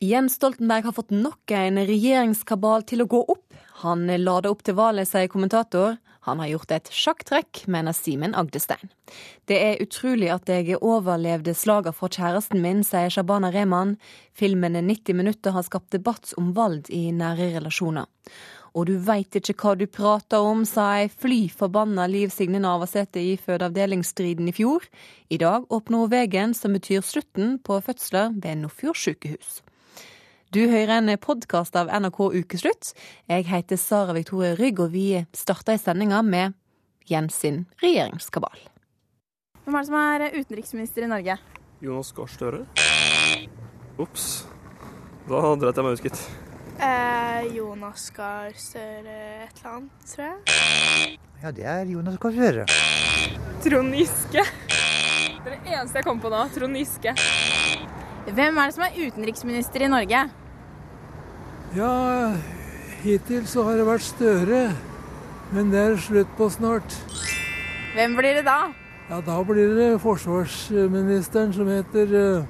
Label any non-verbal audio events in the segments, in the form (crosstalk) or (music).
Jens Stoltenberg har fått nok en regjeringskabal til å gå opp. Han la det opp til valget, sier kommentator. Han har gjort et sjakktrekk, mener Simen Agdestein. Det er utrolig at jeg overlevde slaget fra kjæresten min, sier Shabana Rehman. Filmen 90 minutter har skapt debatt om vold i nære relasjoner. Og du veit ikke hva du prater om, sa ei fly forbanna Liv Signe Navarsete i fødeavdelingsstriden i fjor. I dag åpner hun veien som betyr slutten på fødsler ved Nordfjord sykehus. Du hører en podkast av NRK Ukeslutt. Jeg heter Sara Victoria Rygg, og vi starter i sendinga med Jens sin regjeringskabal. Hvem er det som er utenriksminister i Norge? Jonas Gahr Støre. Ops. Da dreit jeg meg ut, gitt. Eh, Jonas Gahr Støre et eller annet, tror jeg. Ja, det er Jonas Gahr Støre. Trond Giske. Det er det eneste jeg kom på nå. Trond Giske. Hvem er det som er utenriksminister i Norge? Ja, hittil så har det vært Støre. Men det er slutt på snart. Hvem blir det da? Ja, da blir det forsvarsministeren som heter eh,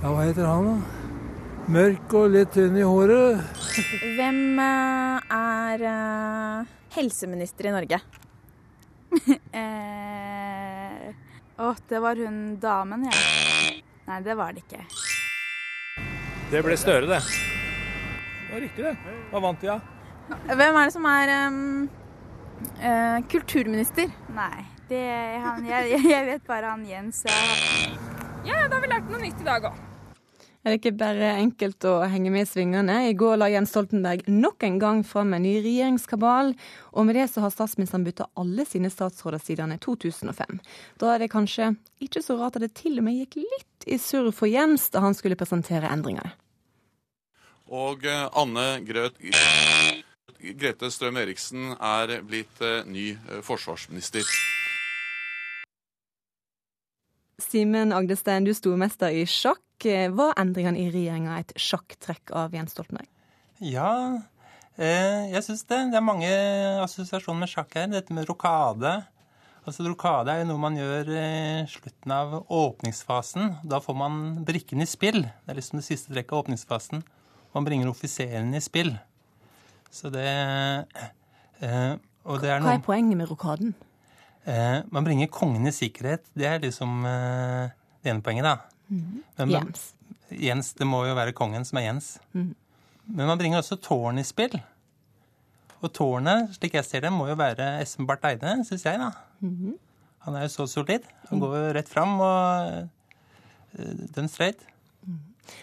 Ja, hva heter han, da? Mørk og litt tynn i håret. (laughs) Hvem eh, er uh, helseminister i Norge? (laughs) eh, å, det var hun damen, ja. Nei, det var det ikke. Det ble Støre, det. Det var riktig, det. Hva vant de, av? Hvem er det som er um, uh, kulturminister? Nei, det er han jeg, jeg, vet bare han Jens. Ja, da har vi lært noe nytt i dag òg. Er det ikke bare enkelt å henge med i svingene? I går la Jens Stoltenberg nok en gang fram en ny regjeringskabal, og med det så har statsministeren bytta alle sine statsråder siden 2005. Da er det kanskje ikke så rart at det til og med gikk litt i surr for Jens da han skulle presentere endringene. Og eh, Anne Grøt Grete Strøm Eriksen er blitt eh, ny eh, forsvarsminister. Simen Agdestein, du sto mester i sjakk. Var endringene i regjeringa et sjakktrekk av Jens Stoltenberg? Ja, eh, jeg syns det. Det er mange assosiasjoner med sjakk her. Dette med rokade. Altså Rokade er jo noe man gjør i slutten av åpningsfasen. Da får man brikkene i spill. Det er liksom det siste trekket av åpningsfasen. Man bringer offiserene i spill. Så det, eh, og det er Hva er poenget med rokaden? Eh, man bringer kongen i sikkerhet. Det er liksom eh, det ene poenget, da. Mm. Men, Jens. Jens. Det må jo være kongen som er Jens. Mm. Men man bringer også tårn i spill. Og tårnet, slik jeg ser det, må jo være Espen Barth Eide, syns jeg, da. Mm. Han er jo så solid. Han går jo rett fram og uh, dønn straight. Mm.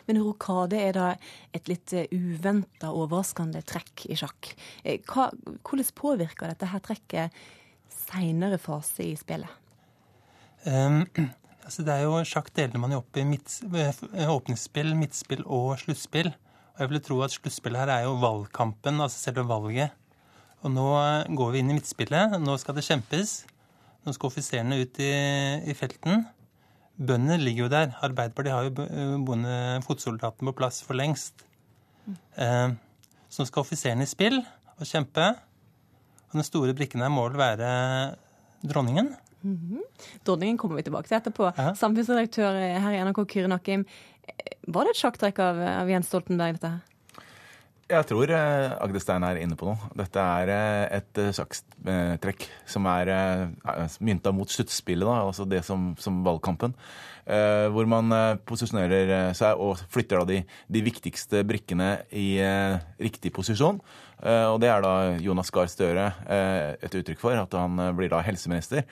Men rokade er da et litt uventa, overraskende trekk i sjakk. Eh, hva, hvordan påvirker dette her trekket seinere fase i spillet? Um, (clears throat) altså det er jo Sjakk deler man jo opp i midt, åpningsspill, midtspill og sluttspill. Og jeg vil tro at sluttspillet her er jo valgkampen, altså selve valget. Og nå går vi inn i midtspillet. Nå skal det kjempes. Nå skal offiserene ut i, i felten. Bøndene ligger jo der. Arbeiderpartiet har jo bonde fotsoldatene på plass for lengst. Eh, så nå skal offiserene i spill og kjempe. Og den store brikken her må vel være dronningen? Mm -hmm. Dronningen kommer vi tilbake til etterpå. Ja. Samfunnsredaktør her i NRK, Kyrre Nakkim. Var det et sjakktrekk av, av Jens Stoltenberg, dette her? Jeg tror Agdestein er inne på noe. Dette er et sjakktrekk som er mynta mot sluttspillet, altså det som, som valgkampen. Hvor man posisjonerer seg og flytter da de, de viktigste brikkene i riktig posisjon. Og det er da Jonas Gahr Støre et uttrykk for, at han blir da helseminister.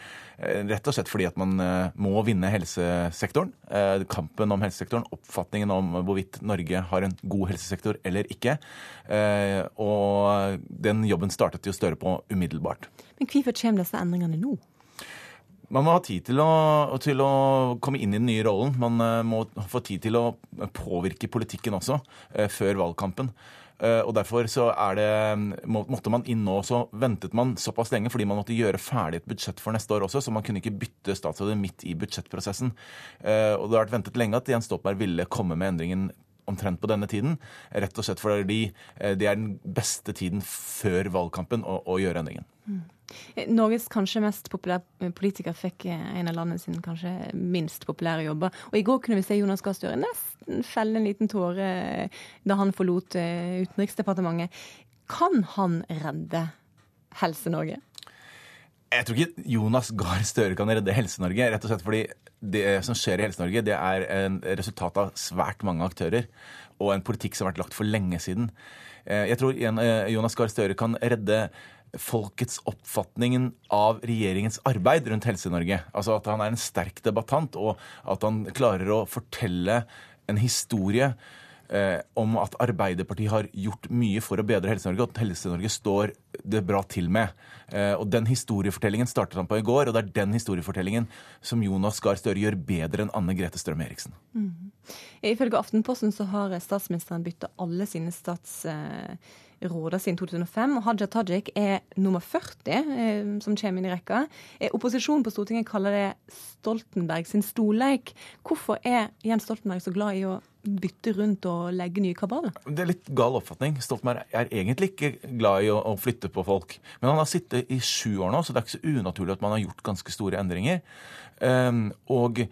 Rett og slett fordi at man må vinne helsesektoren. Kampen om helsesektoren, oppfatningen om hvorvidt Norge har en god helsesektor eller ikke. Og den jobben startet jo Støre på umiddelbart. Men hvorfor kommer disse endringene nå? Man må ha tid til å, til å, komme inn i den nye rollen. Man må få tid til å påvirke politikken også, før valgkampen. Og Derfor så det, måtte man inn nå. Så ventet man såpass lenge fordi man måtte gjøre ferdig et budsjett for neste år også, så man kunne ikke bytte statsråder midt i budsjettprosessen. Og Det har vært ventet lenge at Jens Stoltenberg ville komme med endringen omtrent på denne tiden. Rett og slett fordi eh, det er den beste tiden før valgkampen å, å gjøre endringen. Mm. Norges kanskje mest populære politiker fikk eh, en av landets kanskje minst populære jobber. Og I går kunne vi se Jonas Gahr Støre nesten felle en liten tåre eh, da han forlot eh, Utenriksdepartementet. Kan han redde Helse-Norge? Jeg tror ikke Jonas Gahr Støre kan redde Helse-Norge. rett og slett fordi det som skjer i Helse-Norge, det er en resultat av svært mange aktører og en politikk som har vært lagt for lenge siden. Eh, Jeg tror eh, Jonas Gahr Støre kan redde folkets oppfatningen av regjeringens arbeid rundt Helse-Norge. Altså at han er en sterk debattant, og at han klarer å fortelle en historie eh, om at Arbeiderpartiet har gjort mye for å bedre Helse-Norge, og at Helse-Norge står det bra til med. Eh, og Den historiefortellingen startet han på i går, og det er den historiefortellingen som Jonas Gahr Støre gjør bedre enn Anne Grete Strøm-Eriksen. Ifølge Aftenposten så har statsministeren bytta alle sine statsråder siden 2005. Og Haja Tajik er nummer 40 eh, som kommer inn i rekka. Eh, Opposisjonen på Stortinget kaller det Stoltenberg sin storleik. Hvorfor er Jens Stoltenberg så glad i å bytte rundt og legge nye kabaler? Det er litt gal oppfatning. Stoltenberg er egentlig ikke glad i å, å flytte på folk. Men han har sittet i sju år nå, så det er ikke så unaturlig at man har gjort ganske store endringer. Um, og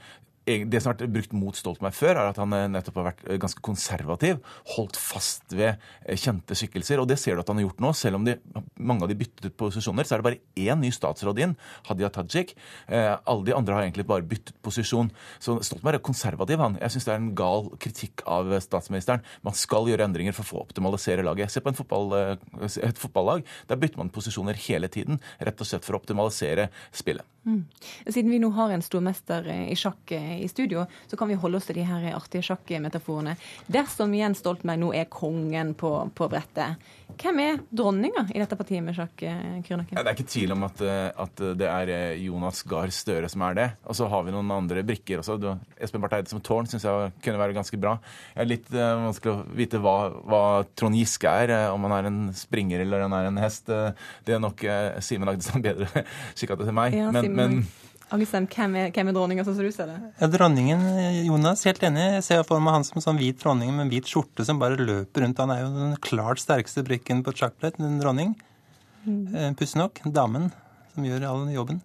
det som har vært brukt mot Stoltenberg før, er at han eh, nettopp har vært eh, ganske konservativ. Holdt fast ved eh, kjente skikkelser. Og det ser du at han har gjort nå. Selv om de, mange av de byttet ut posisjoner, så er det bare én ny statsråd inn, Hadia Tajik. Alle de andre har egentlig bare byttet posisjon. Så Stoltenberg er konservativ, han. Jeg syns det er en gal kritikk av statsministeren. Man skal gjøre endringer for å få optimalisere laget. Se på fotball, et fotballag. Der bytter man posisjoner hele tiden, rett og slett for å optimalisere spillet. Mm. Siden vi nå har en stormester i sjakk i studio, så kan vi holde oss til de her artige sjakkmetaforene. Dersom Jens Stoltenberg nå er kongen på, på brettet, hvem er dronninga i dette partiet med sjakk? Kyrnaken? Det er ikke tvil om at, at, det er Jonas Gahr Støre som er det. Og så har vi noen andre brikker også. Du, Espen Barth Eide som tårn syns jeg kunne være ganske bra. Det er litt uh, vanskelig å vite hva, hva Trond Giske er, uh, om han er en springer eller han er en hest. Uh, det er nok Simen Agdestad bedre (laughs) skikka til meg. Ja, men, men Agnestem, hvem er, hvem er dronninga, sånn som du ser det? Ja, Dronningen, Jonas, helt enig. Jeg ser for meg han som en sånn hvit dronning med en hvit skjorte som bare løper rundt. Han er jo den klart sterkeste brikken på chocolate, sjakkbrett, en dronning. Mm. Pussig nok. Damen som gjør all jobben.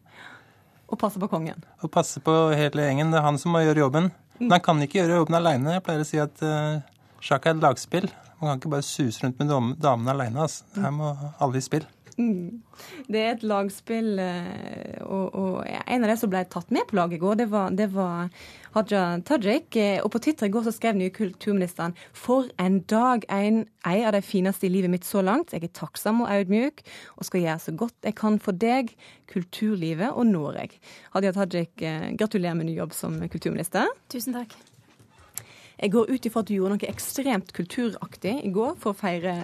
Og passer på kongen. Og passer på hele gjengen. Det er han som må gjøre jobben. Men han kan ikke gjøre jobben aleine. Jeg pleier å si at uh, sjakk er et lagspill. Man kan ikke bare suse rundt med damene aleine. Altså. Her må alle i spill. (laughs) Det er et lagspill, og, og, en av de som ble tatt med på laget i går, det var, det var Haja Tajik. Og på Twitter i går så skrev nye kulturministeren For en dag! En, en av de fineste i livet mitt så langt. Jeg er takksom og audmjuk og skal gjøre så godt jeg kan for deg, kulturlivet og Norge. Hadia Tajik, gratulerer med ny jobb som kulturminister. Tusen takk. Jeg går ut ifra at du gjorde noe ekstremt kulturaktig i går for å feire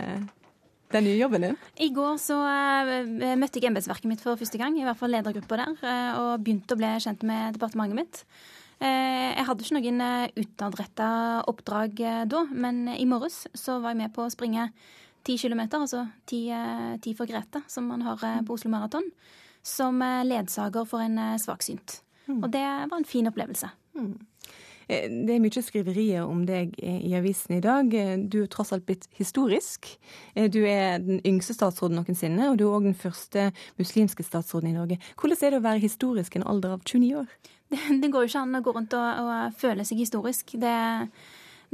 den nye jobben din? I går så uh, møtte jeg embetsverket mitt for første gang, i hvert fall ledergruppa der, uh, og begynte å bli kjent med departementet mitt. Uh, jeg hadde ikke noen utadretta oppdrag da, men i morges så var jeg med på å springe ti kilometer, altså ti, ti for Grete, som man har på Oslo Maraton, som ledsager for en svaksynt. Mm. Og det var en fin opplevelse. Mm. Det er mye skriverier om deg i avisen i dag. Du er tross alt blitt historisk. Du er den yngste statsråden noensinne, og du er òg den første muslimske statsråden i Norge. Hvordan er det å være historisk i en alder av 29 år? (laughs) Det, det går jo ikke an å gå rundt og, og føle seg historisk. Det,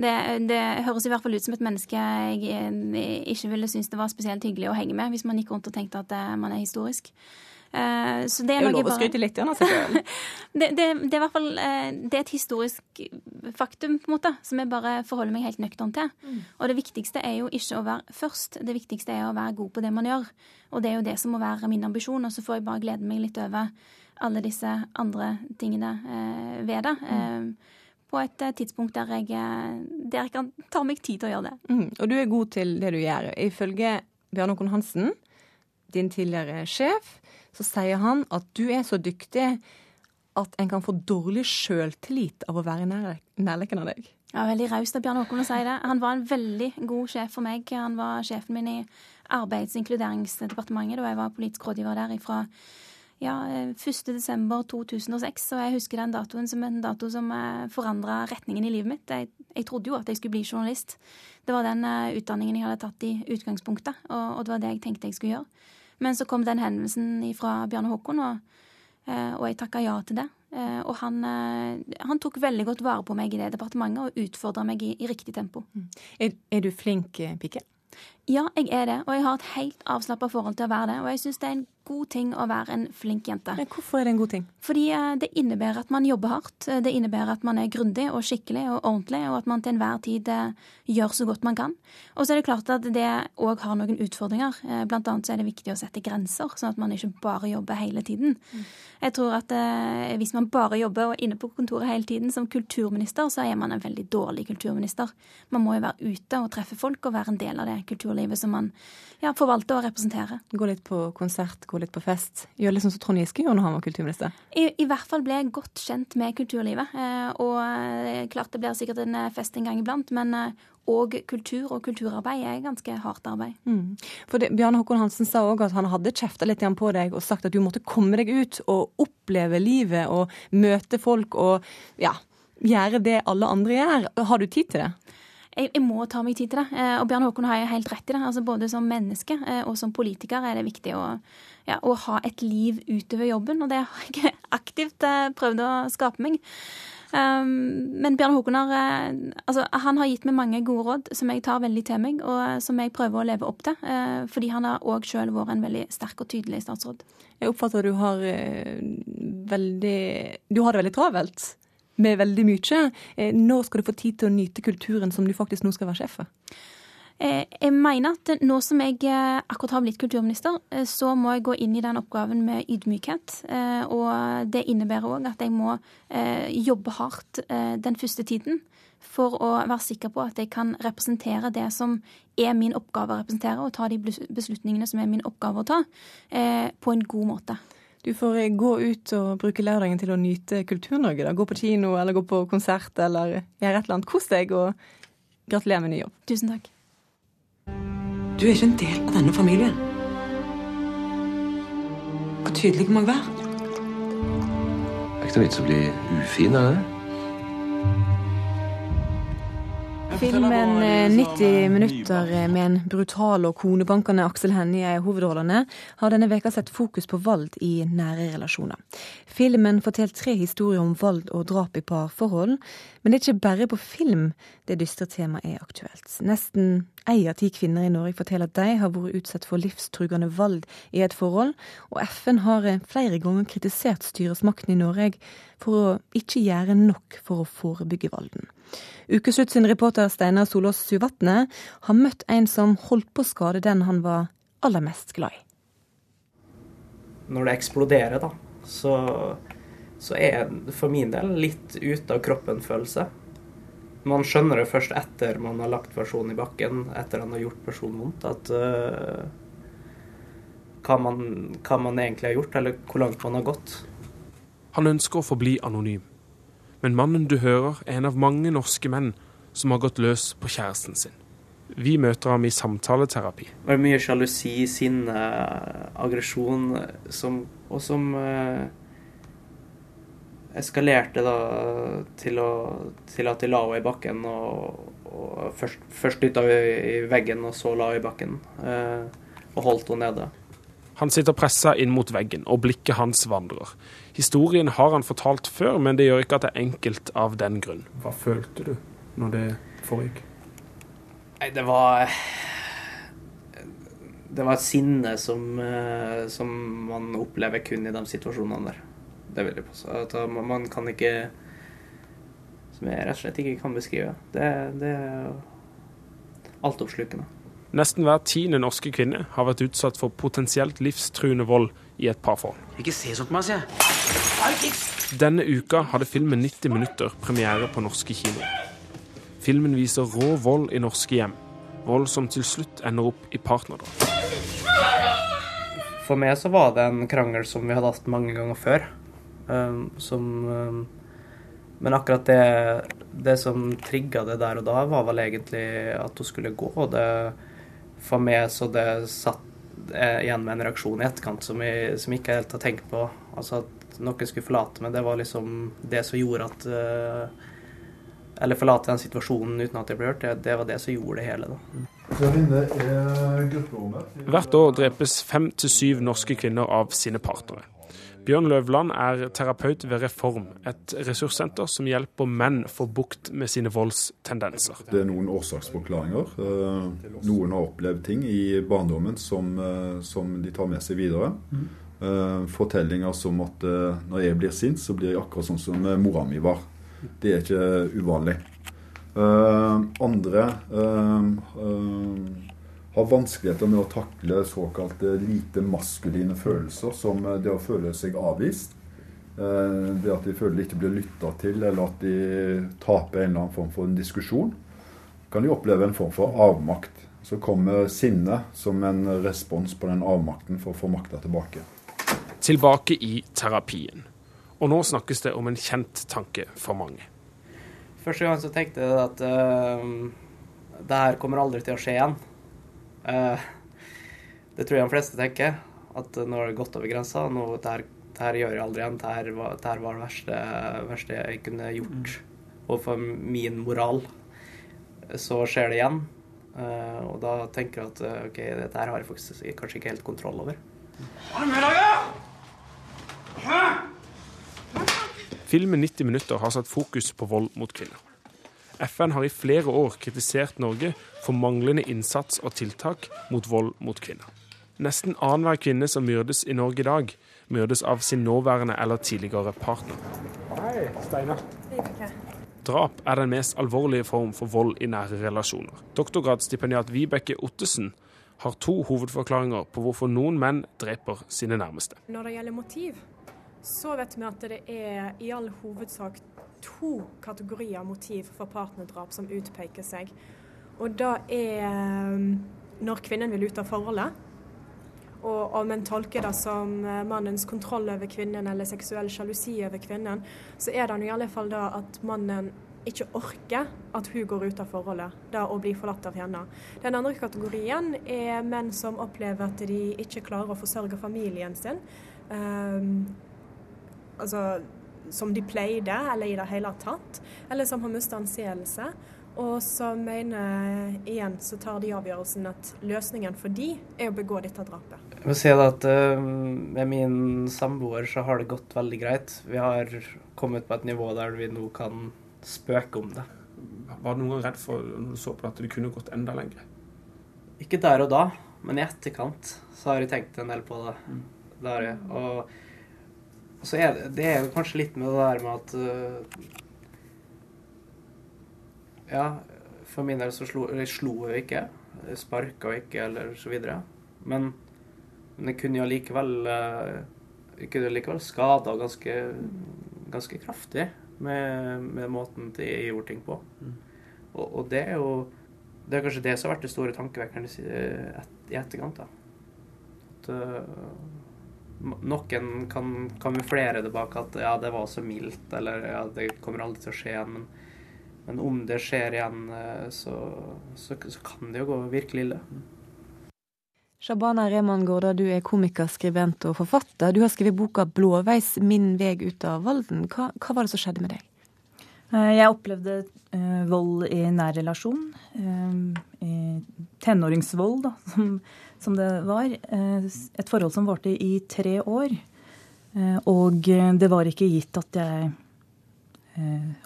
det, det, høres i hvert fall ut som et menneske jeg ikke ville synes det var spesielt hyggelig å henge med, hvis man gikk rundt og tenkte at man er historisk. Uh, så det er, det er lov å skryte litt igjen, altså. (laughs) det, det, det, er i hvert fall uh, det er et historisk faktum, på en måte, som jeg bare forholder meg helt nøktern til. Mm. Og det viktigste er jo ikke å være først, det viktigste er å være god på det man gjør. Og det er jo det som må være min ambisjon, og så får jeg bare glede meg litt over alle disse andre tingene eh, ved det. Mm. På et tidspunkt der jeg, der jeg kan ta meg tid til å gjøre det. Mm. Og du er god til det du gjør. Ifølge Bjørn Håkon Hansen, din tidligere sjef, så sier han at du er så dyktig at en kan få dårlig sjøltillit av å være i nærheten av deg. Ja, Veldig raust av Bjørn Håkon å si det. Han var en veldig god sjef for meg. Han var sjefen min i Arbeids- og inkluderingsdepartementet da jeg var politisk rådgiver der fra ja, 1.12.2006, og jeg husker den datoen som en dato som forandra retningen i livet mitt. Jeg, jeg, trodde jo at jeg skulle bli journalist. Det var den utdanningen jeg hadde tatt i utgangspunktet, og, og det var det jeg tenkte jeg skulle gjøre. Men så kom den henvendelsen fra Bjarne Håkon, og, og jeg takka ja til det. Eh, og han, eh, han, tok veldig godt vare på meg i det departementet og utfordra meg i, i, riktig tempo. Mm. Er, er du flink, eh, Pike? Ja, jeg er det. Og jeg har et helt avslappa forhold til å være det. Og jeg syns det er en god ting å være en flink jente. Men hvorfor er det en god ting? Fordi eh, det innebærer at man jobber hardt. Eh, det innebærer at man er grundig og skikkelig og ordentlig, og at man til enhver tid eh, gjør så godt man kan. Og så er det klart at det òg har noen utfordringer. Blant annet så er det viktig å sette grenser, sånn at man ikke bare jobber hele tiden. Mm. Jeg tror at hvis man bare jobber og er inne på kontoret hele tiden som kulturminister, så er man en veldig dårlig kulturminister. Man må jo være ute og treffe folk og være en del av det kulturlivet som man ja, forvalter og representerer. Gå litt på konsert, gå litt på fest. Gjør litt sånn som Trond Giske gjorde når han var kulturminister. I, I, hvert fall ble jeg godt kjent med kulturlivet. Eh, og eh, klart det blir sikkert en eh, fest en gang iblant, men og kultur og kulturarbeid er ganske hardt arbeid. Mm. For det, Bjarne Håkon Hansen sa òg at han hadde kjefta litt på deg og sagt at du måtte komme deg ut og oppleve livet og møte folk og ja, gjøre det alle andre gjør. Har du tid til det? jeg, jeg, må ta meg tid til det. Og Bjørn Håkon har helt rett i det. Altså Både som menneske og som politiker er det viktig å, ja, å ha et liv utover jobben, og det har jeg aktivt eh, prøvd å skape meg. Um, men Bjørn Håkon har, altså, han har gitt meg mange gode råd som jeg tar veldig til meg, og som jeg prøver å leve opp til. fordi han har òg sjøl vært en veldig sterk og tydelig statsråd. Jeg oppfatter at du har veldig Du har det veldig travelt? med veldig mye. Eh, når skal du få tid til å nyte kulturen som du faktisk nå skal være sjef for? Eh, jeg mener at nå som jeg eh, akkurat har blitt kulturminister, så må jeg gå inn i den oppgaven med ydmykhet. Og det innebærer òg at jeg må jobbe hardt den første tiden for å være sikker på at jeg kan representere det som er min oppgave å representere, og ta de beslutningene som er min oppgave å ta, på en god måte. Du får eh, gå ut og bruke lørdagen til å nyte Kultur-Norge. da. Gå på kino eller gå på konsert eller gjøre et eller annet. Kos deg, og gratulerer med ny jobb. Tusen takk. Du er ikke en del av denne familien. Hvor tydelig må jeg være? Det er ikke noe vits å bli ufin av det. Filmen 90 eh, minutter med en brutal og konebankende Aksel Hennie i hovedrollene har denne veka sett fokus på vold i nære relasjoner. Filmen forteller tre historier om vold og drap i parforhold, men det er ikke bare på film det dystre temaet er aktuelt. Nesten ei av ti kvinner i Norge forteller at de har vært utsatt for livstruende vold i et forhold, og FN har eh, flere ganger kritisert styresmakten i Norge for å ikke gjøre nok for å forebygge volden. Ukeslutt sin reporter Steinar Solås Suvatne har møtt en som holdt på å skade den han var aller mest glad i. Når det eksploderer, da, så, så er det for min del litt ute av kroppen-følelse. Man skjønner det først etter man har lagt personen i bakken, etter han har gjort personen vondt, at uh, hva, man, hva man egentlig har gjort, eller hvor langt man har gått. Han ønsker å forbli anonym. Men mannen du hører, er en av mange norske menn som har gått løs på kjæresten sin. Vi møter ham i samtaleterapi. Det var mye sjalusi, sinne, aggresjon, som, og som eh, eskalerte da til, å, til, at de la henne i bakken. Og, og først, først dytta vi i veggen, og så la henne i bakken. Eh, og holdt henne nede. Han sitter pressa inn mot veggen, og blikket hans vandrer. Historien har han fortalt før, men det gjør ikke at det er enkelt av den grunn. Hva følte du når det foregikk? Nei, det var Det var et sinne som, eh, som man opplever kun i de situasjonene der. Det vil jeg påstå. Man kan ikke Som jeg rett og slett ikke kan beskrive. Det, det er altoppslukende. Nesten hver tiende norske kvinne har vært utsatt for potensielt livstruende vold i et parforhold. Ikke se sånn på meg, sier jeg. Denne uka hadde filmen 90 minutter premiere på norske kinoer. Filmen viser rå vold i norske hjem. Vold som til slutt ender opp i partnerdrap. For meg så var det en krangel som vi hadde hatt mange ganger før. Um, som um, Men akkurat det, det som trigga det der og da, var vel egentlig at hun skulle gå. og det for meg så det satt er igjen med en reaksjon i etterkant som jeg, som jeg ikke helt har tenkt på. Altså at noen skulle forlate meg, det var liksom det som gjorde at uh, Eller forlate den situasjonen uten at jeg ble hørt, det, det var det som gjorde det hele, da. Hvert år drepes fem til syv norske kvinner av sine partnere. Bjørn Løvland er terapeut ved Reform, et ressurssenter som hjelper menn få bukt med sine voldstendenser. Det er noen årsaksforklaringer. Eh, noen har opplevd ting i barndommen som, eh, som de tar med seg videre. Mm. Fortellinger som at når jeg blir sint, så blir jeg akkurat sånn som mora mi var. Det er ikke uvanlig. Andre har vanskeligheter med å takle såkalte lite maskuline følelser, som eh, det å føle seg avvist. Eh, det at de føler de ikke blir lytta til, eller at de taper en eller annen form for en diskusjon. Kan de oppleve en form for avmakt. Så kommer sinnet som en respons på den avmakten for å få makta tilbake. Tilbake i terapien. Og nå snakkes det om en kjent tanke for mange. Første gang så tenkte jeg at uh, det her kommer aldri til å skje igjen. Uh, det tror jeg de fleste tenker. At nå har det gått over grensa. Nå, det, her, det her gjør jeg aldri igjen. Det her var det, her var det verste, verste, jeg kunne gjort. Og for min moral så skjer det igjen. Uh, og da tenker jeg at uh, OK, dette her har jeg faktisk kanskje ikke helt kontroll over. Filmen 90 minutter har satt fokus på vold mot kvinner. FN har i flere år kritisert Norge for manglende innsats og tiltak mot vold mot kvinner. Nesten annenhver kvinne som myrdes i Norge i dag, myrdes av sin nåværende eller tidligere partner. Hei, Steinar. Drap er den mest alvorlige form for vold i nære relasjoner. Doktorgradsstipendiat Vibeke Ottesen har to hovedforklaringer på hvorfor noen menn dreper sine nærmeste. Når det gjelder motiv, så vet vi at det er i all hovedsak to kategorier motiv for partnerdrap som utpeker seg. Og da er um, når kvinnen vil ut av forholdet. Og om en tolker det som uh, mannens kontroll over kvinnen eller seksuell sjalusi over kvinnen, så er det i alle fall det at mannen ikke orker at hun går ut av forholdet, det å bli forlatt av henne. Den andre kategorien er menn som opplever at de ikke klarer å forsørge familien sin. Um, altså som de pleide, eller i det hele tatt. Eller som har mista anseelse. Og så mener igjen så tar de avgjørelsen at løsningen for de er å begå dette drapet. Jeg må si at uh, Med min samboer så har det gått veldig greit. Vi har kommet på et nivå der vi nå kan spøke om det. Var du noen gang redd for når du så på det, at det kunne gått enda lenger? Ikke der og da, men i etterkant så har jeg tenkt en del på det. Mm. det har jeg. Og så er det, det er kanskje litt med det der med at uh, ja, for min del så slo jeg slo jo ikke. Sparka jo ikke, eller så videre. Men, men jeg kunne jo likevel eh, Jeg kunne likevel skada ganske, ganske kraftig med, med måten jeg gjorde ting på. Mm. Og, og, det er jo Det er kanskje det som har vært det store tankevekkeren i etterkant. da. At uh, noen kan kamuflere det bak at ja, det var så mildt, eller ja, det kommer aldri til å skje igjen. men men om det skjer igjen, så, så, så kan det jo gå virkelig ille. Shabana Rehman Gårda, du er komiker, skribent og forfatter. Du har skrevet boka 'Blåveis min veg ut av Valden'. Hva, hva var det som skjedde med deg? Jeg opplevde uh, vold i nær relasjon. Tenåringsvold, da, som, som, det var. Uh, et forhold som varte i tre år. og det var ikke gitt at jeg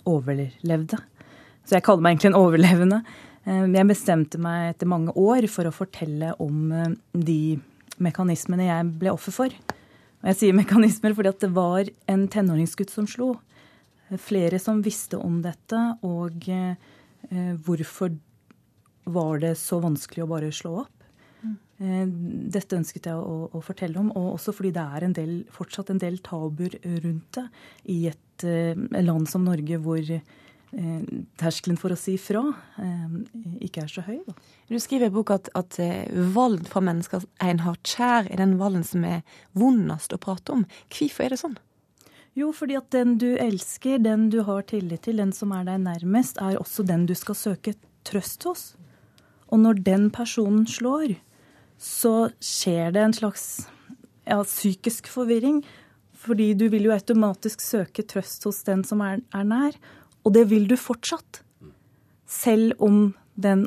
overlevde. Så jeg kaller meg egentlig en overlevende. Eh, jeg bestemte meg etter mange år for å fortelle om eh, de mekanismene jeg ble offer for. Og jeg sier mekanismer fordi det var en tenåringsgutt som slo. Flere som visste om dette, og eh, hvorfor var det så vanskelig å bare slå opp? Dette ønsket jeg å, å, fortelle om, og også fordi det er en del, fortsatt en del tabuer rundt det i et land som Norge hvor Eh, terskelen for å si fra eh, ikke er så høy. Da. Du skriver i boka at, at eh, vold fra mennesker en har kjær, er den volden som er vondest å prate om. Hvorfor er det sånn? Jo, fordi at den du elsker, den du har tillit til, den som er deg nærmest, er også den du skal søke trøst hos. Og når den personen slår, så skjer det en slags ja, psykisk forvirring. Fordi du vil jo automatisk søke trøst hos den som er, er nær. Og det vil du fortsatt. Selv om den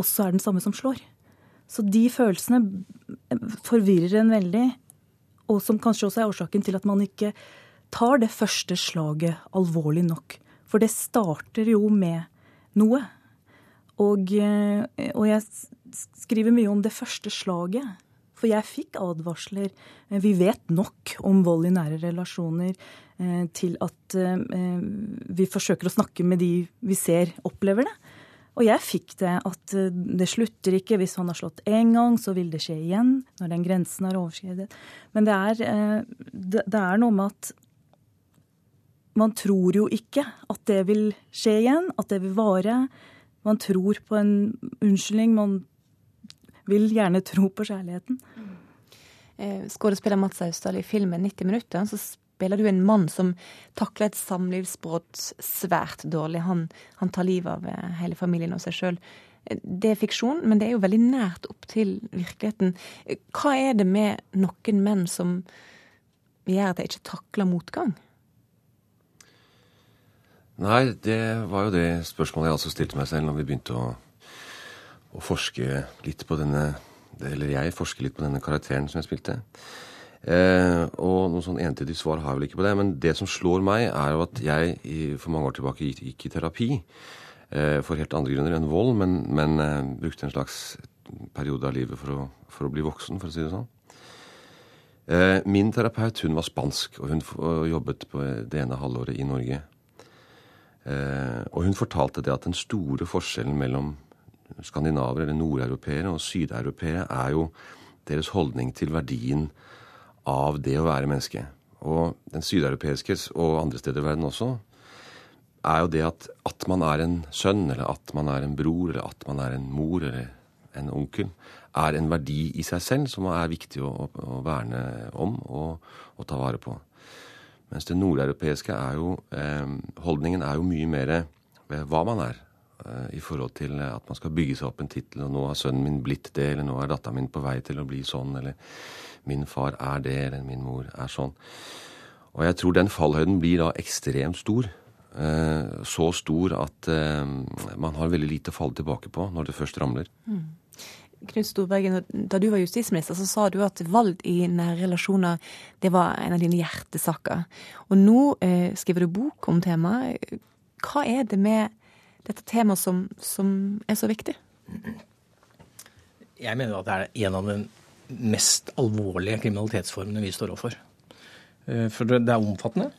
også er den samme som slår. Så de følelsene forvirrer en veldig, og som kanskje også er årsaken til at man ikke tar det første slaget alvorlig nok. For det starter jo med noe. Og, eh, og jeg skriver mye om det første slaget. For jeg fikk advarsler. Eh, vi vet nok om vold i nære relasjoner eh, til at vi forsøker å snakke med de vi ser opplever det. Og jeg fikk det at det slutter ikke. Hvis han har slått én gang, så vil det skje igjen. Når den grensen er overskredet. Men det er, det er noe med at man tror jo ikke at det vil skje igjen, at det vil vare. Man tror på en unnskyldning. Man vil gjerne tro på kjærligheten. Eh, Skuespiller Mats Austdal i filmen 90 minutter så spiller du en mann som takler et samlivsbrudd svært dårlig. Han, han, tar livet av eh, hele familien og seg sjøl. Eh, det er fiksjon, men det er jo veldig nært opp til virkeligheten. Hva er det med noen menn som gjør at de ikke takler motgang? Nei, det var jo det spørsmålet jeg altså stilte meg selv når vi begynte å, å forske litt på denne Eller jeg forsker litt på denne karakteren som jeg spilte. Eh, og noe sånn entydig svar har jeg vel ikke på det. Men det som slår meg, er jo at jeg i, for mange år tilbake gikk, gikk i terapi. Eh, for helt andre grunner enn vold, men, men eh, brukte en slags periode av livet for å, for å, bli voksen, for å si det sånn. Eh, min terapeut hun var spansk, og hun jobbet på det ene halvåret i Norge. Eh, og hun fortalte det at den store forskjellen mellom skandinaver, eller nordeuropeere, og sydeuropeere er jo deres holdning til verdien av det å være menneske. Og den sydeuropeiske, og andre steder i verden også, er jo det at, at man er en sønn, eller at man er en bror, eller at man er en mor eller en onkel, er en verdi i seg selv som er viktig å, å verne om og, og ta vare på. Mens det nordeuropeiske er jo eh, Holdningen er jo mye mer ved hva man er. Eh, I forhold til at man skal bygge seg opp en tittel, og nå har sønnen min blitt det, eller nå er datteren min på vei til å bli sånn, eller min far er det, eller min mor er sånn. Og jeg tror den fallhøyden blir da ekstremt stor. Eh, så stor at man har veldig lite å falle tilbake på når det først ramler. Mm. Knut Storberget, da du var justisminister, så sa du at valg i nære relasjoner det var en av dine hjertesaker. Og nå eh, skriver du bok om temaet. Hva er det med dette temaet som, som er så viktig? Jeg mener at det er en av de mest alvorlige kriminalitetsformene vi står overfor. Eh, for det er omfattende,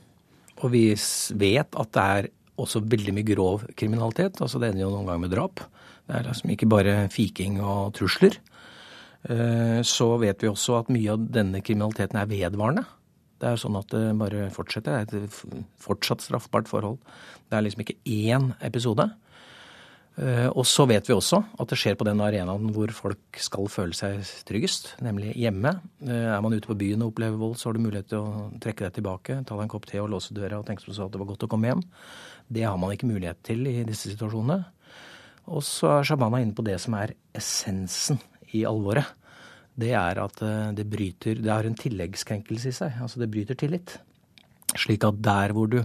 og vi vet at det er også veldig mye grov kriminalitet. altså Det ender jo noen ganger med drap. Det er liksom ikke bare fiking og trusler. Eh, så vet vi også at mye av denne kriminaliteten er vedvarende. Det er sånn at det bare fortsetter. Det er et fortsatt straffbart forhold. Det er liksom ikke én episode. Eh, og så vet vi også at det skjer på den arenaen hvor folk skal føle seg tryggest, nemlig hjemme. Eh, er man ute på byen og opplever vold, så har du mulighet til å trekke deg tilbake, ta deg en kopp te og låse døra og tenke på at det var godt å komme hjem. Det har man ikke mulighet til i disse situasjonene. Og så er Shabana inne på det som er essensen i alvoret. Det er at eh, det bryter Det har en tilleggskrenkelse i seg. Altså det bryter tillit. Slik at der hvor du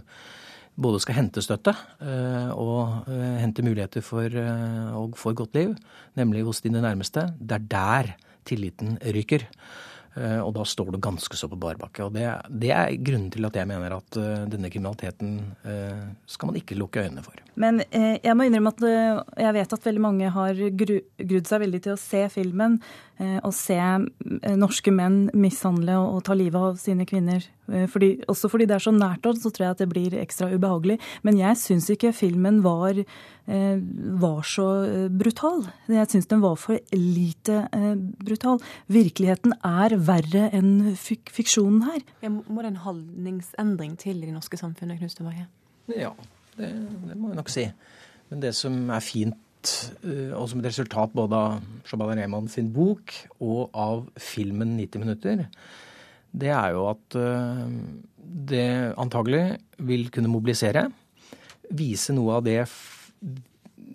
både skal hente støtte eh, og eh, hente muligheter for, og for godt liv, nemlig hos dine nærmeste, det er der tilliten ryker. Eh, og da står du ganske så på bar bakke. Og det, det, er grunnen til at jeg mener at uh, denne kriminaliteten uh, skal man ikke lukke øynene for. Men eh, jeg må innrømme at jeg vet at veldig mange har gru, grudd seg veldig til å se filmen og se norske menn mishandle og ta livet av sine kvinner. Fordi, også fordi det er så nært oss, så tror jeg at det blir ekstra ubehagelig. Men jeg syns ikke filmen var Eh, var så eh, brutal. Jeg syns den var for lite eh, brutal. Virkeligheten er verre enn fik fiksjonen her. Ja, må det en holdningsendring til i det norske samfunnet, Knut Storberget? Ja, det, det, må jeg nok si. Men det som er fint, og som et resultat både av Shabana Rehman sin bok og av filmen 90 minutter, det er jo at det antagelig vil kunne mobilisere. Vise noe av det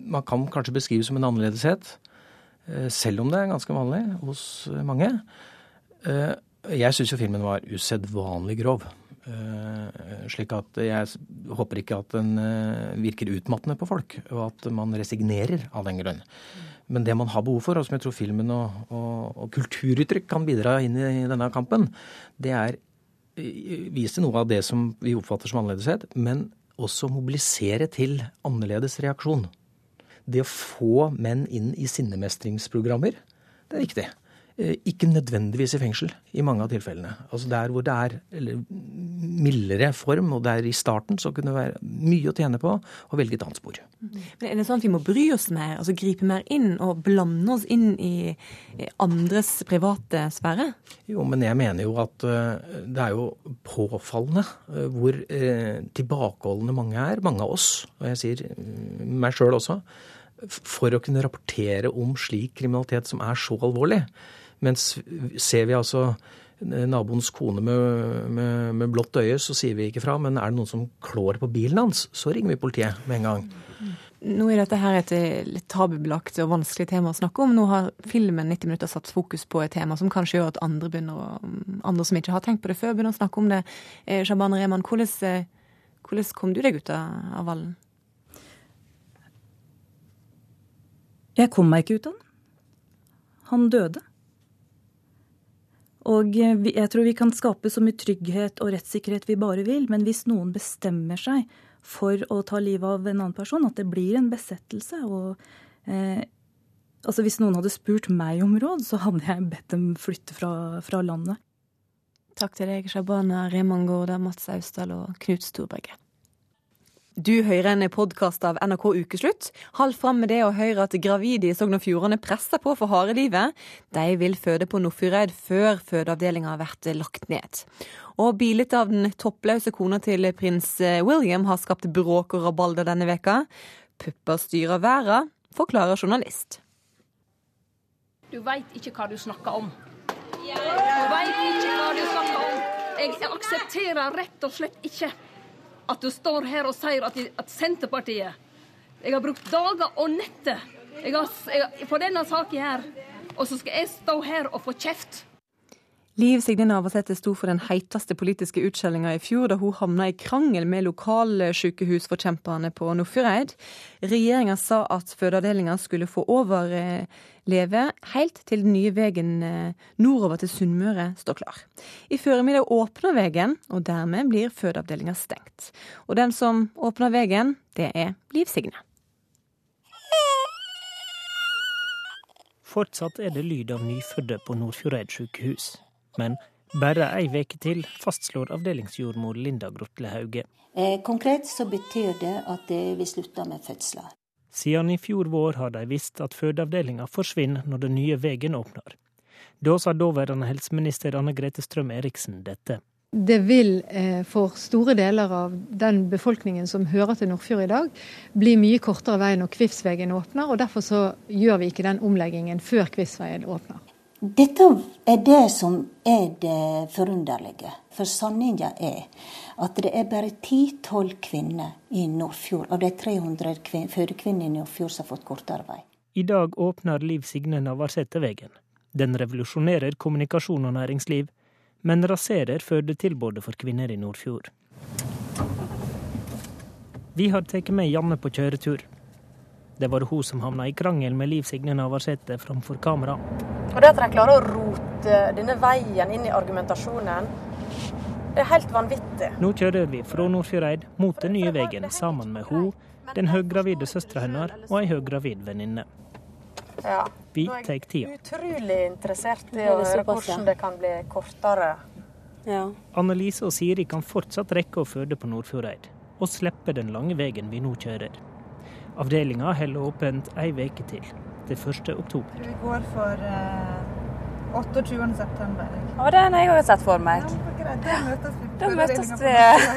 man kan kanskje beskrive som en annerledeshet. Eh, selv om det er ganske vanlig hos mange. Eh, jeg syns jo filmen var usedvanlig grov. Eh, slik at jeg håper ikke at den virker utmattende på folk, og at man resignerer av den grunn. Men det man har behov for, og som jeg tror filmen og, og, og kulturuttrykk kan bidra inn i denne kampen, det er vise noe av det som vi oppfatter som annerledeshet, men også mobilisere til annerledes reaksjon. Det å få menn inn i sinnemestringsprogrammer, det er viktig. Eh, ikke nødvendigvis i fengsel i mange av tilfellene. Altså Der hvor det er eller, mildere form, og det er i starten, så kunne det være mye å tjene på å velge et annet spor. Men Er det sånn at vi må bry oss mer, altså gripe mer inn og blande oss inn i andres private sfære? Jo, men jeg mener jo at uh, det er jo påfallende uh, hvor tilbakeholdne mange er, mange av oss, og jeg sier meg sjøl også, for å kunne rapportere om slik kriminalitet som er så alvorlig. Mens ser vi altså naboens kone med, med, med, blått øye, så sier vi ikke fra. Men er det noen som klår på bilen hans, så ringer vi politiet med en gang. Nå er dette her et litt tabubelagt og vanskelig tema å snakke om. Nå har filmen 90 minutter satt fokus på et tema som kanskje gjør at andre, begynner å, andre som ikke har tenkt på det før, begynner å snakke om det. Eh, Shaban Rehman, hvordan, eh, hvordan kom du deg ut av vallen? Jeg kom meg ikke ut av den. Han døde. Og eh, jeg tror vi kan skape så mye trygghet og rettssikkerhet vi bare vil, men hvis noen bestemmer seg for å ta livet av en annen person, at det blir en besettelse og eh, Altså Hvis noen hadde spurt meg om råd, så hadde jeg bedt dem flytte fra, fra landet. Takk til deg, Shabana Remangorda, Mats Austdal og Knut Storberget. Du hører en podkast av NRK Ukeslutt. Hold fram med det å høre at gravide i Sogn og Fjordane presser på for harde livet. De vil føde på Nordfjordeid før fødeavdelinga har vært lagt ned. Og bildet av den toppløse kona til prins William har skapt bråk og rabalder denne veka. Pupper styrer verden, forklarer journalist. Du veit ikke hva du snakker om. Du veit ikke hva du snakker om. Jeg aksepterer rett og slett ikke at du står her og sier at, at Senterpartiet Jeg har brukt dager og netter på denne saken her, og så skal jeg stå her og få kjeft. Liv Signe Navarsete sto for den heiteste politiske utskjellinga i fjor, da hun havna i krangel med lokalsykehusforkjemperne på Nordfjordeid. Regjeringa sa at fødeavdelinga skulle få overleve helt til den nye veien eh, nordover til Sunnmøre står klar. I formiddag åpner veien, og dermed blir fødeavdelinga stengt. Og den som åpner veien, det er Liv Signe. Fortsatt er det lyd av nyfødte på Nordfjordeid sykehus. Men bare ei veke til, fastslår avdelingsjordmor Linda Grotle Hauge. Eh, konkret så betyr det at vi slutter med fødsler. Siden i fjor vår har de visst at fødeavdelinga forsvinner når den nye veien åpner. Da sa daværende helseminister Anne Grete Strøm Eriksen dette. Det vil eh, for store deler av den befolkningen som hører til Nordfjord i dag, bli mye kortere vei når Kvivsvegen åpner. og Derfor så gjør vi ikke den omleggingen før Kvivsvegen åpner. Dette er det som er det forunderlige. For sanninga er at det er bare 10-12 kvinner i Nordfjord, av de 300 fødekvinnene i Nordfjord som har fått kortere vei. I dag åpner Liv Signe Navarsete veien. Den revolusjonerer kommunikasjon og næringsliv, men raserer fødetilbudet for kvinner i Nordfjord. Vi har tatt med Janne på kjøretur. Det var hun som havna i krangel med Liv Signe Navarsete framfor kamera. Og Det at de klarer å rote denne veien inn i argumentasjonen, det er helt vanvittig. Nå kjører vi fra Nordfjordeid mot den nye veien sammen med hun, den høygravide søstera hennes og ei høygravid venninne. Ja. Vi tar tida. Utrolig interessert i å høre hvordan det kan bli kortere. Ja. Annelise og Siri kan fortsatt rekke å føde på Nordfjordeid, og slippe den lange veien vi nå kjører. Avdelinga holder åpent ei uke til, til 1. oktober. Vi går for eh, 28. september. Og den har jeg òg sett for meg. Ja, da møtes vi, da møtes vi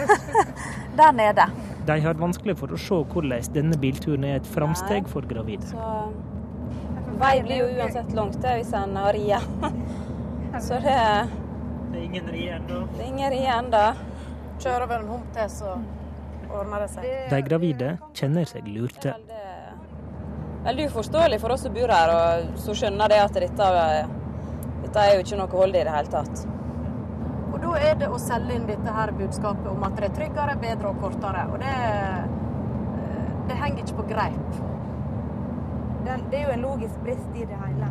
(laughs) (laughs) der nede. De har vanskelig for å se hvordan denne bilturen er et framsteg for gravide. Så vei blir jo uansett langt hvis en har rie. Så det Det er ingen rie ennå? Det er ingen rie ennå. Kjører vel en hump til, så ordner det seg. De gravide kjenner seg lurte. veldig uforståelig for oss som bor her, og så skjønner det at dette, dette er jo ikke noe hold i det hele tatt. Og da er det å selge inn dette her budskapet om at det er tryggere, bedre og kortere. Og det, det henger ikke på greip. Det, det er jo en logisk brist i det hele.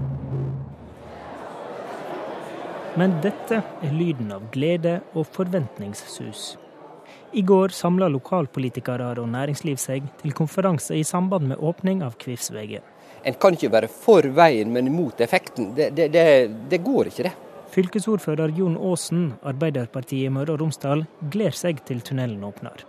Men dette er lyden av glede og forventningssus. I går samla lokalpolitikere og næringsliv seg til konferanse i samband med åpning av Kvivsvegen. En kan ikke være for veien, men imot effekten. Det, det, det, det går ikke, det. Fylkesordfører Jon Aasen, Arbeiderpartiet i Møre og Romsdal, gleder seg til tunnelen åpner.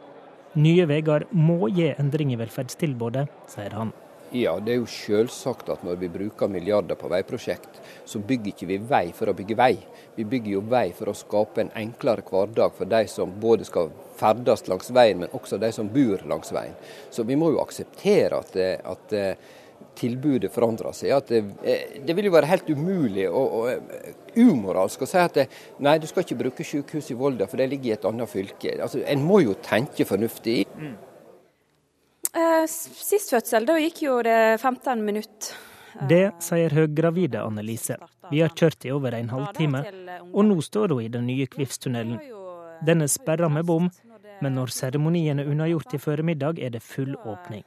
Nye veier må gi endring i velferdstilbudet, sier han. Ja, det er jo selvsagt at når vi bruker milliarder på veiprosjekt, så bygger ikke vi vei for å bygge vei. Vi bygger jo vei for å skape en enklere hverdag for de som både skal ferdes langs veien, men også de som bor langs veien. Så vi må jo akseptere at, at tilbudet forandrer seg. At det, det, vil jo være helt umulig og, og umoralsk å si at det, nei, du skal ikke bruke sykehus i Volda, for det ligger i et annet fylke. Altså, En må jo tenke fornuftig. Mm. Eh, sist fødsel, da gikk jo det 15 minutter. Det sier høygravide Annelise. Vi har kjørt i over en halvtime, og nå står hun i den nye Kvivstunnelen. Den er sperra med bom, men når seremonien er unnagjort i formiddag, er det full åpning.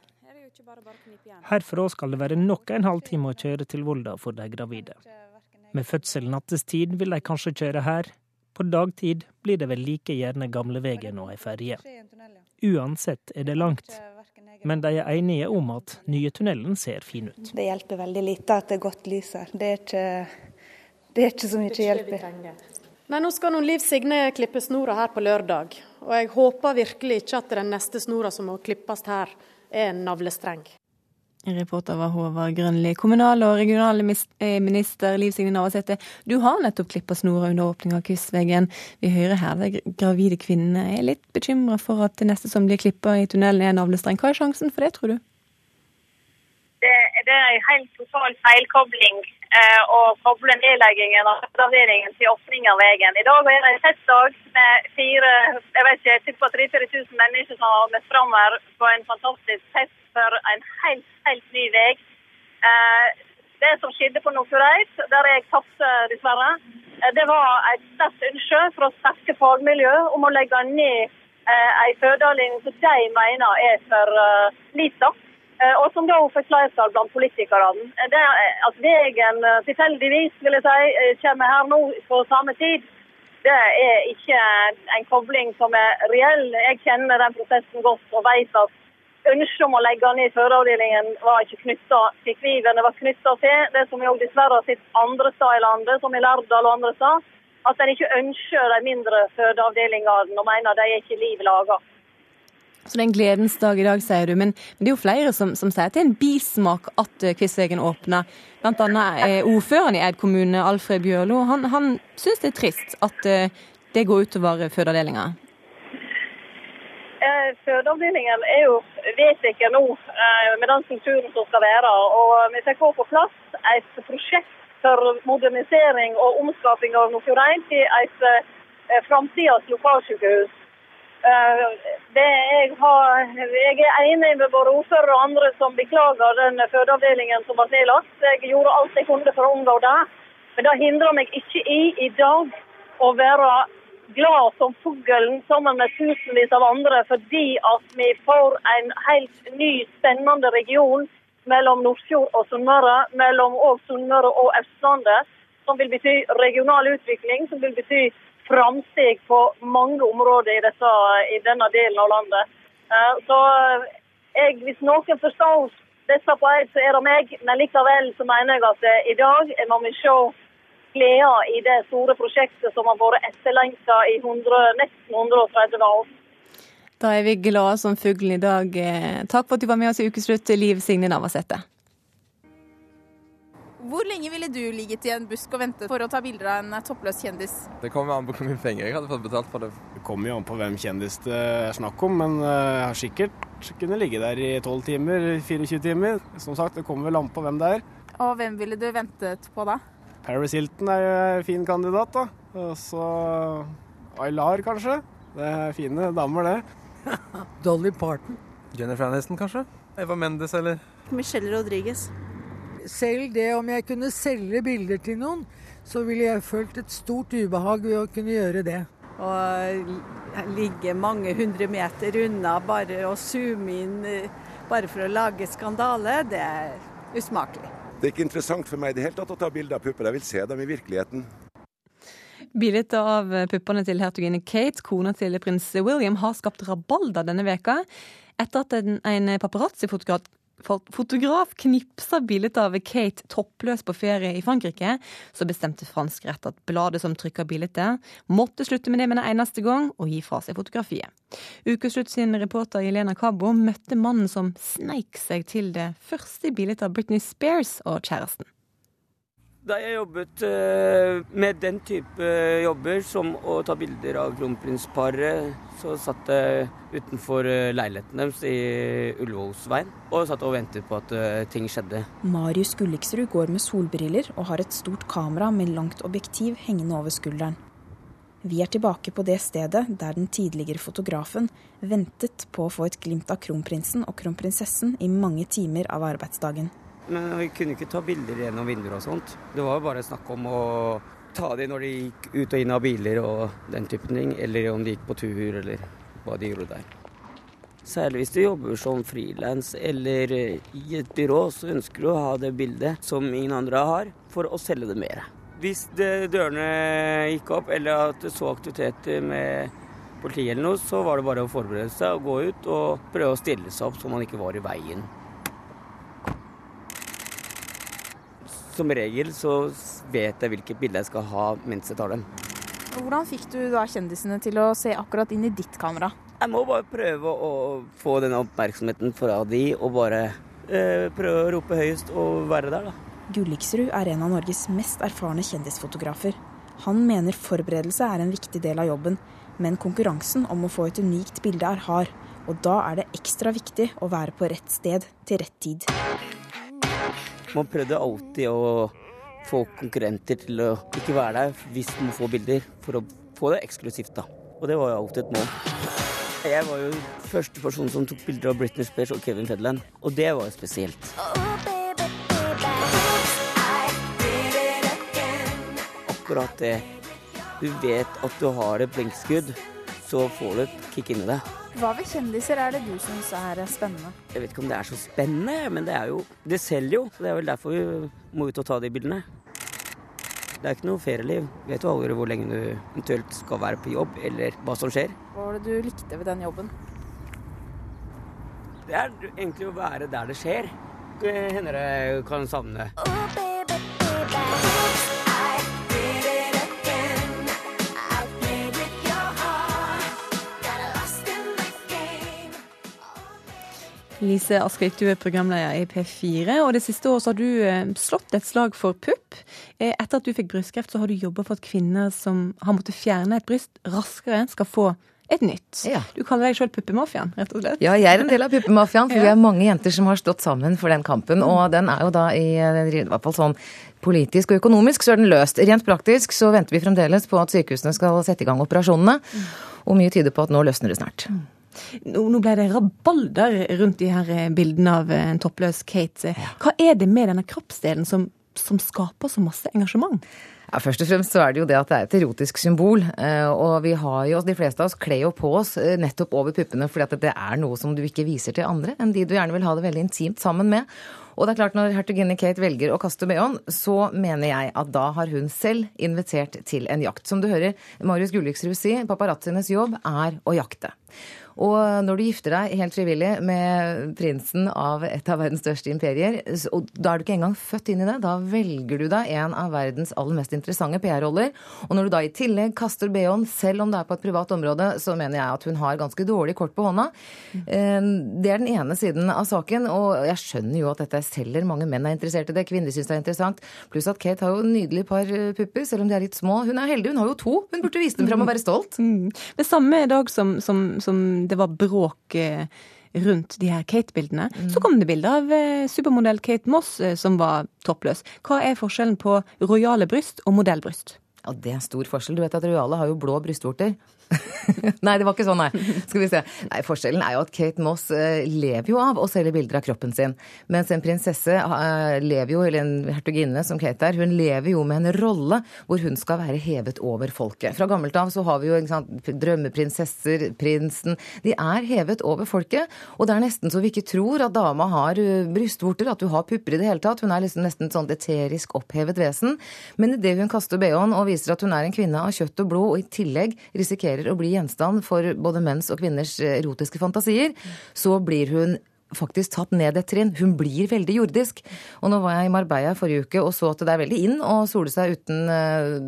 Herfra skal det være nok en halvtime å kjøre til Volda for de gravide. Med fødsel nattestid vil de kanskje kjøre her. På dagtid blir det vel like gjerne gamlevegen og ei ferje. Uansett er det langt men de er enige om at nye tunnelen ser fin ut. Det hjelper veldig lite at det er godt lys her. Det er ikke, det er ikke så mye hjelp. Nei, Nå skal noen Liv Signe klippe snora her på lørdag. Og jeg håper virkelig ikke at den neste snora som må klippes her, er en navlestreng. Reporter var Håvard Grønli. Kommunal- og regionalminister Liv Signe Navarsete, du har nettopp klippa snora under åpninga av Kystveggen. Vi hører her de gravide kvinnene er litt bekymra for at det neste som blir klippa i tunnelen er navlestreng. Hva er sjansen for det, tror du? Det, det er en helt total feilkobling eh, å koble nedleggingen av fødeavdelingen til åpning av veien. I dag er det en festdag med fire, jeg vet ikke, ca. 3000-4000 mennesker som har møtt her på en fantastisk fest for en helt, helt ny vei. Eh, det som skjedde på Nordfjordeid, der jeg tapte dessverre, eh, det var et sterkt ønske fra sterke fagmiljø om å legge ned en fødeavdeling som de mener er for lita. Og som da fikk flertall blant politikerne. Det, at veien tilfeldigvis vil jeg si, kommer her nå på samme tid, det er ikke en kobling som er reell. Jeg kjenner den prosessen godt og vet at ønsket om å legge ned fødeavdelingen var ikke knytta til Kviven, det var knytta til det som vi òg dessverre har sett andre steder i landet, som i Lærdal og andre steder, at en ikke ønsker de mindre fødeavdelingene og mener de er ikke liv laga. Så det er en gledens dag i dag, sier du. Men, men det er jo flere som, som sier at det er en bismak at eh, Kvissvegen åpner. Blant annet eh, ordføreren i Eid kommune, Alfred Bjørlo. Han, han syns det er trist at eh, det går utover fødeavdelinga. Eh, fødeavdelingen er jo vedtatt nå eh, med den strukturen som skal være. og Vi fikk få på plass et prosjekt for modernisering og omskaping av Nordfjordeid til et eh, framtidas lokalsykehus. Det jeg, har, jeg er enig med både ordfører og andre som beklager den fødeavdelingen som ble nedlagt. Jeg gjorde alt jeg kunne for å unngå det. Men det hindrer meg ikke i i dag å være glad som fuglen sammen med tusenvis av andre fordi at vi får en helt ny, spennende region mellom Nordfjord og Sunnmøre, mellom Sunnmøre og Østlandet, som vil bety regional utvikling, som vil bety framsteg på mange områder i, dette, i denne delen av landet. Eh, så jeg, hvis noen forstår disse på ett, så er det meg, men likevel så mener jeg at i dag må vi se gleda i det store prosjektet som har vært etterlengta i 100, nesten 130 år. Da er vi glade som fuglen i dag. Takk for at du var med oss i Ukeslutt, Liv Signe Navarsete. Hvor lenge ville du ligget i en busk og ventet for å ta bilder av en toppløs kjendis? Det kommer an på hvor mye penger jeg hadde fått betalt for det. Det kommer jo an på hvem kjendis det er snakk om, men eh, jeg har sikkert kunnet ligge der i 12 timer, 24 timer. Som sagt, det kommer vel an på hvem det er. Og hvem ville du ventet på da? Paris Hilton er jo en fin kandidat, da. Og så Aylar, kanskje. Det er fine damer, det. Dolly Parton. Jennifer Aniston, kanskje. Eva Mendes eller Michelle Rodriguez. Selv det om jeg kunne selge bilder til noen, så ville jeg følt et stort ubehag ved å kunne gjøre det. Å ligge mange hundre meter unna bare å zoome inn eh, bare for å lage skandale, det er usmakelig. Det er ikke interessant for meg i det hele tatt å ta bilder av pupper, jeg vil se dem i virkeligheten. Bildet av puppene til hertuginne Kate, kona til prins William, har skapt rabalder denne veka etter at en, en paparazzi-fotograf fotograf knipsa bildet av Kate toppløs på ferie i Frankrike, så bestemte fransk rett at bladet som trykka bildet, måtte slutte med det med en eneste gang og gi fra seg fotografiet. Ukeslutt sin reporter Jelena Cabo møtte mannen som sneik seg til det første bildet av Britney Spears og kjæresten. Da jeg jobbet eh, med den type jobber, som å ta bilder av kronprinsparet, så satt jeg utenfor eh, leiligheten deres i Ullevålsveien og satt og ventet på at eh, ting skjedde. Marius Gulliksrud går med solbriller og har et stort kamera med langt objektiv hengende over skulderen. Vi er tilbake på det stedet der den tidligere fotografen ventet på å få et glimt av kronprinsen og kronprinsessen i mange timer av arbeidsdagen. Men vi kunne ikke ta bilder gjennom vinduer og sånt. Det var jo bare snakk om å ta dem når de gikk ut og inn av biler og den typen ting. Eller om de gikk på tur, eller hva de gjorde der. Særlig hvis du jobber som frilans eller i et byrå, så ønsker du å ha det bildet som ingen andre har, for å selge det mer. Hvis det, dørene gikk opp, eller at du så aktiviteter med politiet eller noe, så var det bare å forberede seg og gå ut og prøve å stille seg opp så man ikke var i veien. Som regel så vet jeg hvilket bilde jeg skal ha mens jeg tar dem. Hvordan fikk du da kjendisene til å se akkurat inn i ditt kamera? Jeg må bare prøve å få den oppmerksomheten fra de, og bare eh, prøve å rope høyest og være der, da. Gulliksrud er en av Norges mest erfarne kjendisfotografer. Han mener forberedelse er en viktig del av jobben, men konkurransen om å få et unikt bilde er hard. Og da er det ekstra viktig å være på rett sted til rett tid. Man prøvde alltid å få konkurrenter til å ikke være der hvis man må få bilder, for å få det eksklusivt, da. Og det var jo alltid et mål. Jeg var jo første person som tok bilder av Britney Spears og Kevin Federland, og det var jo spesielt. Akkurat det. Du vet at du har et blinkskudd, så får du et kick inni deg. Hva ved kjendiser er det du syns er spennende? Jeg vet ikke om det er så spennende, men det er jo Det selger jo. Det er vel derfor vi må ut og ta de bildene. Det er ikke noe ferieliv. Vet jo aldri hvor lenge du eventuelt skal være på jobb, eller hva som skjer. Hva var det du likte ved den jobben? Det er egentlig å være der det skjer. Det hender jeg kan savne. Oh, baby, baby. Lise Askvik, du er programleder i P4, og det siste året har du eh, slått et slag for pupp. Eh, etter at du fikk brystkreft, så har du jobba for at kvinner som har måttet fjerne et bryst, raskere skal få et nytt. Ja. Du kaller deg sjøl puppemafiaen, rett og slett? Ja, jeg er en del av puppemafiaen, for ja. vi er mange jenter som har stått sammen for den kampen. Og den er jo da i, i hvert fall sånn politisk og økonomisk så er den løst. Rent praktisk så venter vi fremdeles på at sykehusene skal sette i gang operasjonene. Og mye tyder på at nå løsner det snart. Nå ble det rabalder rundt de her eh, bildene av en toppløs Kate. Hva er det med denne kroppsdelen som, som skaper så masse engasjement? Ja, Først og fremst så er det jo det at det er et erotisk symbol. Eh, og vi har jo, de fleste av oss kler jo på oss eh, nettopp over puppene fordi at det er noe som du ikke viser til andre enn de du gjerne vil ha det veldig intimt sammen med. Og det er klart Når hertuginne Kate velger å kaste behåen, så mener jeg at da har hun selv invitert til en jakt. Som du hører Marius Gulliksrud si, paparazzienes jobb er å jakte. Og når du gifter deg helt frivillig med prinsen av et av verdens største imperier, og da er du ikke engang født inn i det, da velger du deg en av verdens aller mest interessante PR-roller. Og når du da i tillegg kaster bh selv om det er på et privat område, så mener jeg at hun har ganske dårlig kort på hånda. Eh, det er den ene siden av saken, og jeg skjønner jo at dette selger. Mange menn er interessert i det, kvinner syns det er interessant. Pluss at Kate har jo nydelige nydelig par pupper, selv om de er litt små. Hun er heldig, hun har jo to. Hun burde vise dem fram og være stolt. Mm. Det samme dag som, som, som det var bråk eh, rundt de her Kate-bildene. Mm. Så kom det bilde av eh, supermodell Kate Moss eh, som var toppløs. Hva er forskjellen på rojale bryst og modellbryst? Ja, det er stor forskjell. Du vet at Royale har jo blå brystvorter. (laughs) nei, det var ikke sånn, nei. Skal vi se. Nei, Forskjellen er jo at Kate Moss uh, lever jo av å selge bilder av kroppen sin. Mens en prinsesse uh, lever jo, eller en hertuginne som Kate er, hun lever jo med en rolle hvor hun skal være hevet over folket. Fra gammelt av så har vi jo sant, drømmeprinsesser, prinsen. De er hevet over folket. Og det er nesten så vi ikke tror at dama har uh, brystvorter, at hun har pupper i det hele tatt. Hun er liksom nesten et sånt eterisk opphevet vesen. Men idet hun kaster bh-en og viser at hun er en kvinne av kjøtt og blod, og i tillegg risikerer å bli gjenstand for både menns og kvinners erotiske fantasier, så blir hun faktisk tatt ned et trinn. Hun blir veldig jordisk. Og nå var jeg i Marbella forrige uke og så at det er veldig inn å sole seg uten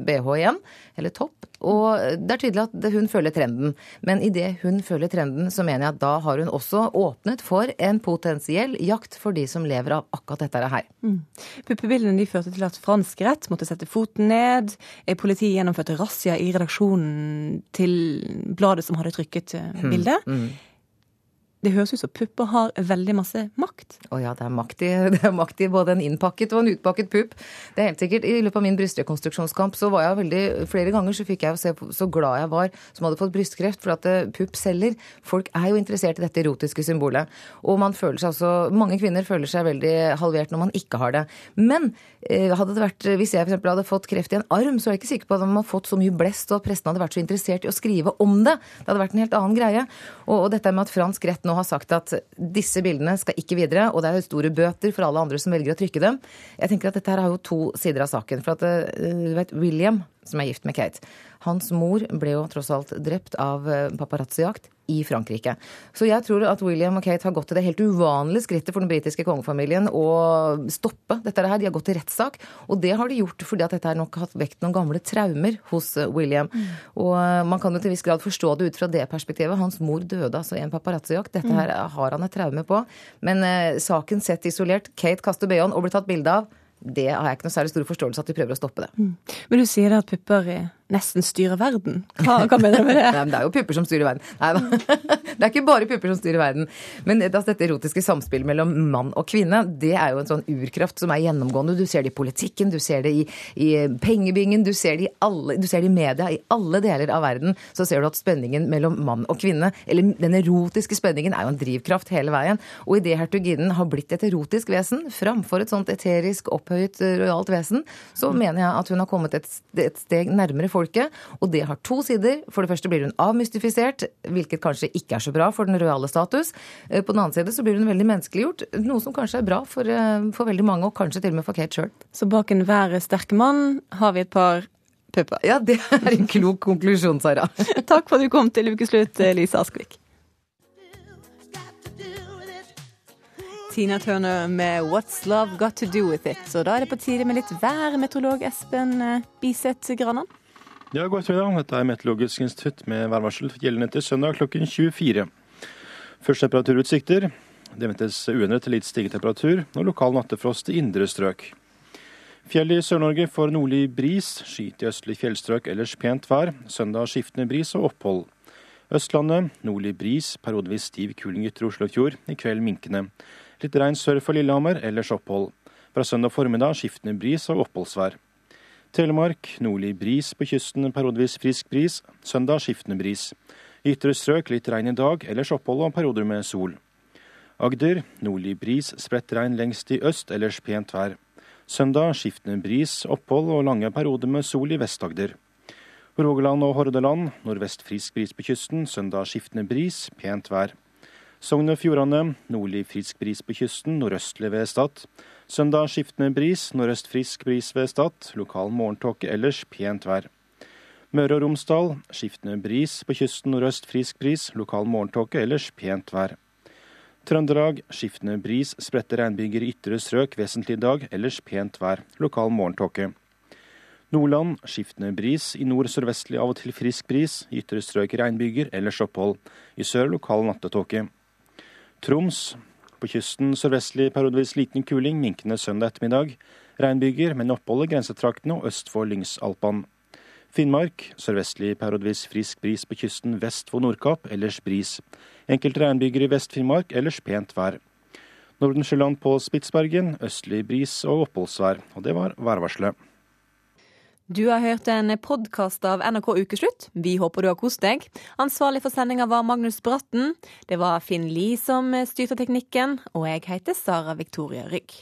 bh igjen, eller topp. Og det er tydelig at hun følger trenden. Men idet hun følger trenden, så mener jeg at da har hun også åpnet for en potensiell jakt for de som lever av akkurat dette her. Mm. Puppebildene de førte til at fransk rett måtte sette foten ned. Politiet gjennomførte razzia i redaksjonen til bladet som hadde trykket bildet. Mm. Mm. Det høres ut som pupper har veldig masse makt. Å ja, det er, makt i, (laughs) makt både en innpakket og en utpakket pupp. Det er helt sikkert. I løpet av min brystrekonstruksjonskamp så var jeg veldig Flere ganger så fikk jeg se så glad jeg var som hadde fått brystkreft, for at eh, pupp selger. Folk er jo interessert i dette erotiske symbolet. Og man føler seg altså Mange kvinner føler seg veldig halvert når man ikke har det. Men eh, hadde det vært Hvis jeg f.eks. hadde fått kreft i en arm, så er jeg ikke sikker på at man har fått så mye blest, og at pressen hadde vært så interessert i å skrive om det. Det hadde vært en helt annen greie. Og, og dette med at fransk rett nå har sagt at disse bildene skal ikke videre, og det er store bøter for alle andre som velger å trykke dem. Jeg tenker at dette her har jo to sider av saken. For at eh, du vet, William, som er gift med Kate, hans mor ble jo tross alt drept av eh, paparazzi-jakt i Frankrike. Så jeg tror at William og Kate har gått til det helt uvanlige skrittet for den britiske kongefamilien å stoppe dette her. De har gått til rettssak. Og det har de gjort fordi at dette har nok hatt vekt noen gamle traumer hos eh, William. Mm. Og eh, man kan jo til viss grad forstå det ut fra det perspektivet. Hans mor døde altså i en paparazzi-jakt. Dette mm. her har han et traume på. Men eh, saken sett isolert, Kate kaster behåen og blir tatt bilde av det har jeg ikke noe særlig stor forståelse at de prøver å stoppe det. Mm. Men du sier at pupper nesten styrer verden. Hva, hva mener du med det? (laughs) Nei, men det er jo pupper som styrer verden. Nei da. (laughs) Det er ikke bare pupper som styrer verden. Men altså, dette erotiske samspillet mellom mann og kvinne, det er jo en sånn urkraft som er gjennomgående. Du ser det i politikken, du ser det i, i pengebingen, du ser det i, alle, du ser det i media. I alle deler av verden så ser du at spenningen mellom mann og kvinne, eller den erotiske spenningen, er jo en drivkraft hele veien. Og idet hertuginnen har blitt et erotisk vesen framfor et sånt eterisk opphøyet rojalt vesen, så mener jeg at hun har kommet et, et steg nærmere folket. Og det har to sider. For det første blir hun avmystifisert, hvilket kanskje ikke er så bra for den rojale status. Eh, på den annen side så blir hun veldig menneskeliggjort, noe som kanskje er bra for, eh, for veldig mange, og kanskje til og med for Kate sjøl. Så bak enhver sterke mann har vi et par pupper? Ja, det er en klok konklusjon, Sara. (laughs) Takk for at du kom til ukeslutt, Lise Askvik. Tina Turner med 'What's Love Got To Do With It'. Så da er det på tide med litt vær, meteorolog Espen eh, Biseth Granan. Ja, god ettermiddag. Dette er Meteorologisk institutt med værvarsel gjeldende til søndag klokken 24. Først temperaturutsikter. Det ventes uendret til litt stigende temperatur og lokal nattefrost i indre strøk. Fjell i Sør-Norge får nordlig bris, skyet i østlig fjellstrøk ellers pent vær. Søndag skiftende bris og opphold. Østlandet nordlig bris, periodevis stiv kuling ytre Oslofjord. I kveld minkende. Litt regn sør for Lillehammer, ellers opphold. Fra søndag formiddag skiftende bris og oppholdsvær. Telemark nordlig bris, på kysten periodevis frisk bris. Søndag skiftende bris. Ytre strøk litt regn i dag, ellers opphold og perioder med sol. Agder nordlig bris, spredt regn lengst i øst, ellers pent vær. Søndag skiftende bris, opphold og lange perioder med sol i Vest-Agder. Rogaland og Hordaland nordvest frisk bris på kysten, søndag skiftende bris, pent vær. Sogn og Fjordane nordlig frisk bris på kysten, nordøstlig ved Stad. Søndag skiftende bris, nordøst frisk bris ved Stad. Lokal morgentåke ellers, pent vær. Møre og Romsdal skiftende bris på kysten, nordøst frisk bris. Lokal morgentåke ellers, pent vær. Trøndelag skiftende bris, spredte regnbyger i ytre strøk vesentlig i dag, ellers pent vær. Lokal morgentåke. Nordland skiftende bris, i nord sørvestlig av og til frisk bris. I ytre strøk regnbyger, ellers opphold. I sør lokal nattetåke. Troms. På kysten sørvestlig periodevis liten kuling, minkende søndag ettermiddag. Regnbyger, men opphold i grensetraktene og øst for Lyngsalpene. Finnmark sørvestlig periodevis frisk bris på kysten vest for Nordkapp, ellers bris. Enkelte regnbyger i Vest-Finnmark, ellers pent vær. Nordensjøland på Spitsbergen østlig bris og oppholdsvær. Og det var værvarselet. Du har hørt en podkast av NRK Ukeslutt. Vi håper du har kost deg. Ansvarlig for sendinga var Magnus Bratten. Det var Finn Lie som styrte teknikken, og jeg heter Sara Victoria Rygg.